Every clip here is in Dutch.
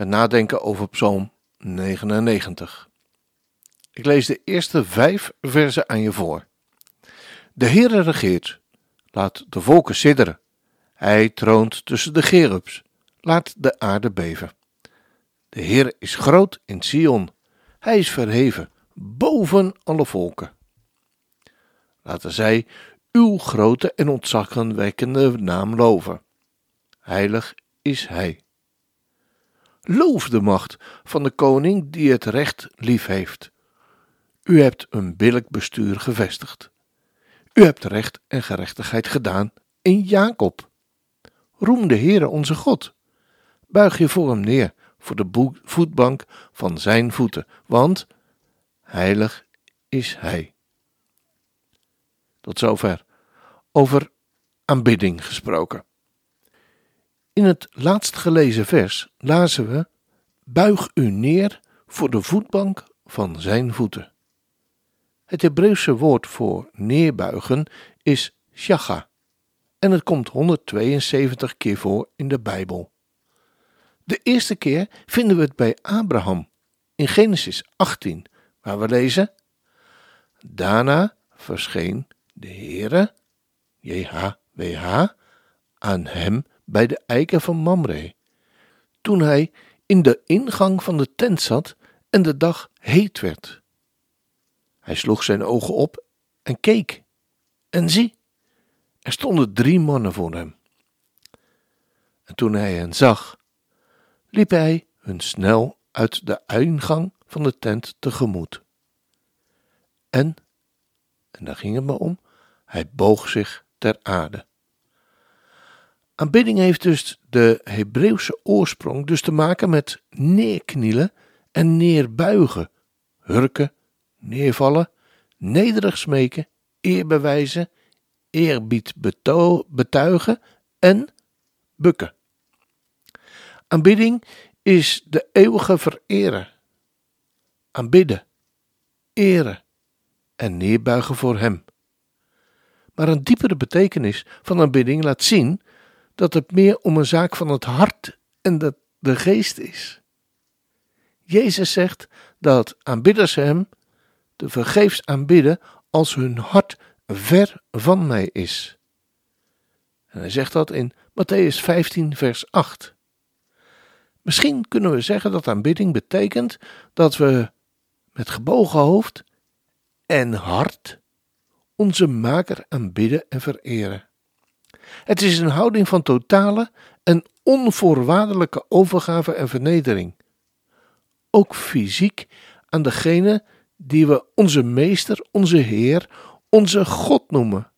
met nadenken over Psalm 99. Ik lees de eerste vijf versen aan je voor. De Heere regeert, laat de volken sidderen. Hij troont tussen de gerubs, laat de aarde beven. De Heer is groot in Sion, hij is verheven boven alle volken. Laten zij uw grote en ontzagwekkende naam loven. Heilig is hij. Loof de macht van de koning die het recht lief heeft. U hebt een billijk bestuur gevestigd. U hebt recht en gerechtigheid gedaan in Jacob. Roem de Heere onze God. Buig je voor hem neer, voor de voetbank van zijn voeten, want heilig is hij. Tot zover over aanbidding gesproken. In het laatst gelezen vers lazen we: Buig u neer voor de voetbank van zijn voeten. Het Hebreeuwse woord voor neerbuigen is shacha en het komt 172 keer voor in de Bijbel. De eerste keer vinden we het bij Abraham in Genesis 18, waar we lezen: Daarna verscheen de Heere, JHWH, aan hem bij de eiken van Mamre, toen hij in de ingang van de tent zat en de dag heet werd. Hij sloeg zijn ogen op en keek, en zie, er stonden drie mannen voor hem. En toen hij hen zag, liep hij hun snel uit de ingang van de tent tegemoet. En, en daar ging het me om, hij boog zich ter aarde. Aanbidding heeft dus de Hebreeuwse oorsprong dus te maken met neerknielen en neerbuigen, hurken, neervallen, nederig smeken, eer bewijzen, eerbied betuigen en bukken. Aanbidding is de eeuwige vereren. Aanbidden, eren en neerbuigen voor Hem. Maar een diepere betekenis van aanbidding laat zien dat het meer om een zaak van het hart en de, de geest is. Jezus zegt dat aanbidders Hem te vergeefs aanbidden als hun hart ver van mij is. En hij zegt dat in Matthäus 15, vers 8. Misschien kunnen we zeggen dat aanbidding betekent dat we met gebogen hoofd en hart onze Maker aanbidden en vereren. Het is een houding van totale en onvoorwaardelijke overgave en vernedering. Ook fysiek aan degene die we onze Meester, onze Heer, onze God noemen.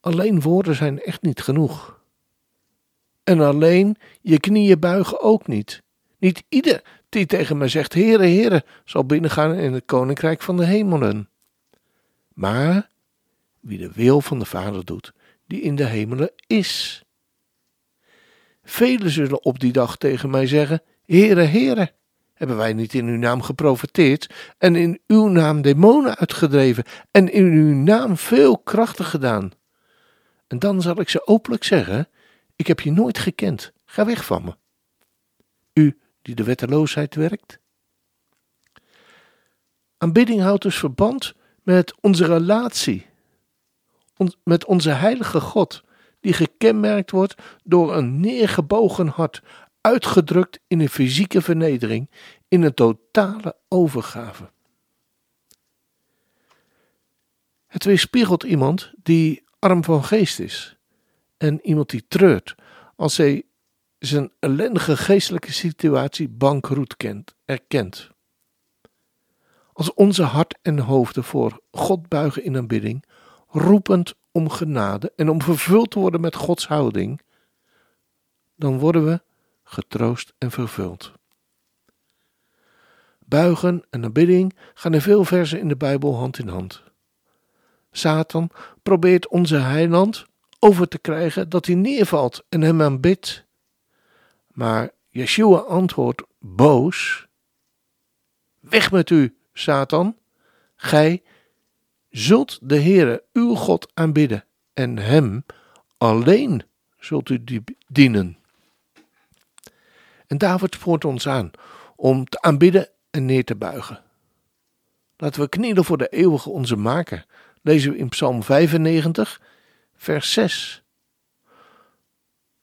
Alleen woorden zijn echt niet genoeg. En alleen je knieën buigen ook niet. Niet ieder die tegen mij zegt: Heere, Heere, zal binnengaan in het koninkrijk van de hemelen. Maar wie de wil van de Vader doet, die in de hemelen is. Velen zullen op die dag tegen mij zeggen: Heere, Heere, hebben wij niet in uw naam geprofeteerd en in uw naam demonen uitgedreven en in uw naam veel krachten gedaan? En dan zal ik ze openlijk zeggen: Ik heb je nooit gekend, ga weg van me. U die de wetteloosheid werkt. Aanbidding houdt dus verband met onze relatie met onze heilige God, die gekenmerkt wordt door een neergebogen hart, uitgedrukt in een fysieke vernedering, in een totale overgave. Het weerspiegelt iemand die arm van geest is en iemand die treurt als hij zijn ellendige geestelijke situatie bankroet kent, erkent. Als onze hart en hoofden voor God buigen in aanbidding, roepend om genade en om vervuld te worden met Gods houding, dan worden we getroost en vervuld. Buigen en aanbidding gaan in veel versen in de Bijbel hand in hand. Satan probeert onze heiland over te krijgen dat hij neervalt en hem aanbidt. Maar Yeshua antwoordt boos: Weg met u, Satan. Gij zult de Heere uw God aanbidden en hem alleen zult u dienen. En David spoort ons aan om te aanbidden en neer te buigen. Laten we knielen voor de eeuwige onze maker, lezen we in Psalm 95, vers 6.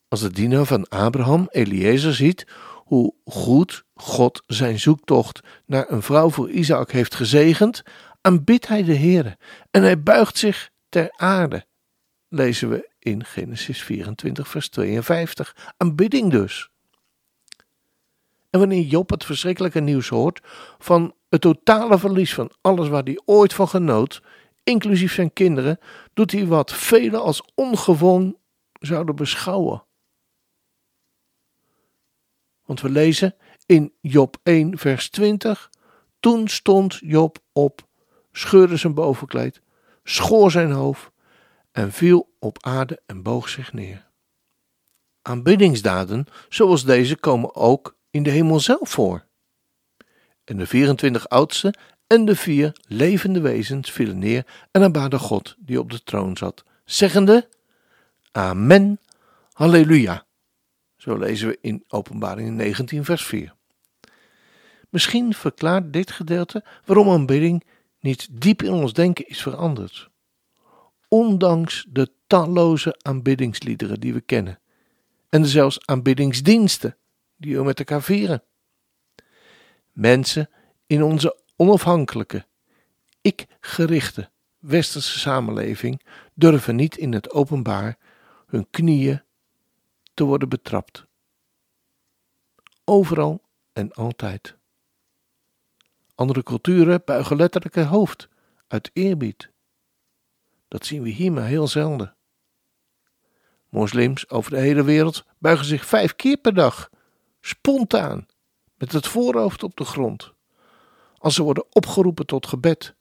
Als de dienaar van Abraham, Eliezer, ziet hoe goed God zijn zoektocht naar een vrouw voor Isaac heeft gezegend, aanbidt hij de Heere en hij buigt zich ter aarde, lezen we in Genesis 24, vers 52. Aanbidding dus. En wanneer Job het verschrikkelijke nieuws hoort van het totale verlies van alles waar hij ooit van genoot, inclusief zijn kinderen, doet hij wat velen als ongewoon zouden beschouwen. Want we lezen in Job 1, vers 20: Toen stond Job op, scheurde zijn bovenkleed, schoor zijn hoofd en viel op aarde en boog zich neer. Aanbiddingsdaden zoals deze komen ook in de hemel zelf voor. En de 24 oudste en de vier levende wezens vielen neer en aanbaden God die op de troon zat, zeggende: Amen, Halleluja. Zo lezen we in Openbaring 19, vers 4. Misschien verklaart dit gedeelte waarom aanbidding niet diep in ons denken is veranderd. Ondanks de talloze aanbiddingsliederen die we kennen, en zelfs aanbiddingsdiensten die we met elkaar vieren. Mensen in onze onafhankelijke, ik-gerichte westerse samenleving durven niet in het openbaar hun knieën te worden betrapt. Overal en altijd. Andere culturen buigen letterlijk het hoofd uit eerbied. Dat zien we hier maar heel zelden. Moslims over de hele wereld buigen zich vijf keer per dag, spontaan, met het voorhoofd op de grond, als ze worden opgeroepen tot gebed.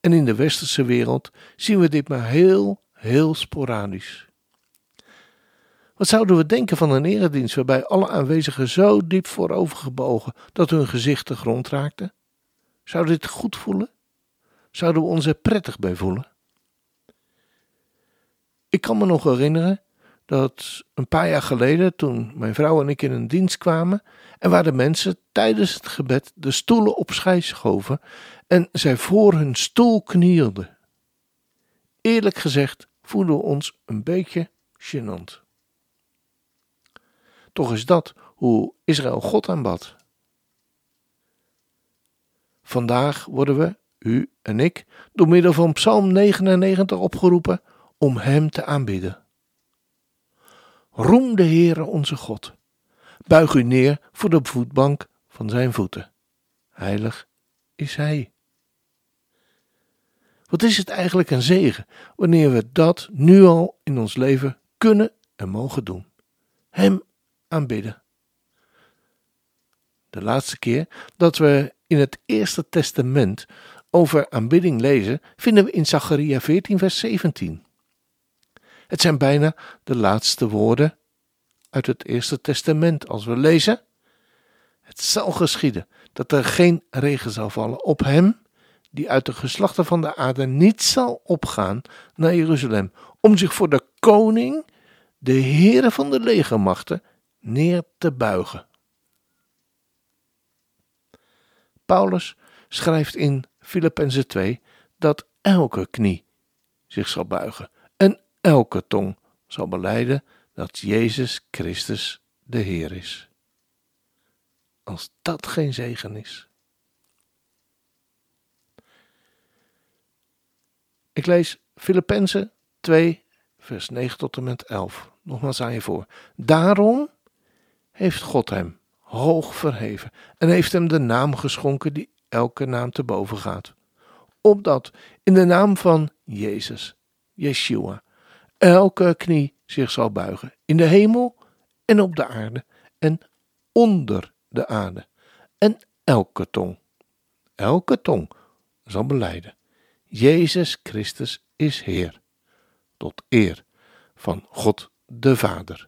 En in de westerse wereld zien we dit maar heel, heel sporadisch. Wat zouden we denken van een eredienst waarbij alle aanwezigen zo diep voorovergebogen dat hun gezicht de grond raakte? We dit goed voelen? Zouden we ons er prettig bij voelen? Ik kan me nog herinneren dat een paar jaar geleden, toen mijn vrouw en ik in een dienst kwamen, en waar de mensen tijdens het gebed de stoelen opzij schoven en zij voor hun stoel knielden. Eerlijk gezegd voelden we ons een beetje gênant. Toch is dat hoe Israël God aanbad. Vandaag worden we, u en ik, door middel van Psalm 99 opgeroepen om Hem te aanbidden. Roem de Heere onze God. Buig u neer voor de voetbank van Zijn voeten. Heilig is Hij. Wat is het eigenlijk een zegen wanneer we dat nu al in ons leven kunnen en mogen doen? Hem aanbidden. De laatste keer dat we in het Eerste Testament over aanbidding lezen, vinden we in Zacharia 14, vers 17. Het zijn bijna de laatste woorden uit het Eerste Testament als we lezen: Het zal geschieden dat er geen regen zal vallen op hem die uit de geslachten van de aarde niet zal opgaan naar Jeruzalem om zich voor de koning, de Heere van de legermachten, neer te buigen. Paulus schrijft in Filippenzen 2 dat elke knie zich zal buigen en elke tong zal beleiden dat Jezus Christus de Heer is. Als dat geen zegen is. Ik lees Filippenzen 2, vers 9 tot en met 11. Nogmaals aan je voor. Daarom heeft God hem hoog verheven en heeft hem de naam geschonken die elke naam te boven gaat. Opdat in de naam van Jezus, Yeshua, elke knie zich zal buigen, in de hemel en op de aarde en onder de aarde. En elke tong, elke tong zal beleiden. Jezus Christus is Heer, tot eer van God de Vader.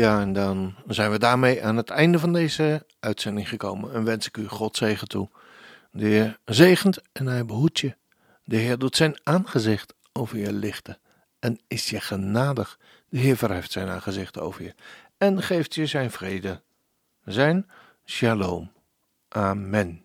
Ja, en dan zijn we daarmee aan het einde van deze uitzending gekomen. En wens ik u God zegen toe. De Heer zegent en hij behoedt je. De Heer doet zijn aangezicht over je lichten en is je genadig. De Heer verheft zijn aangezicht over je en geeft je zijn vrede. Zijn shalom. Amen.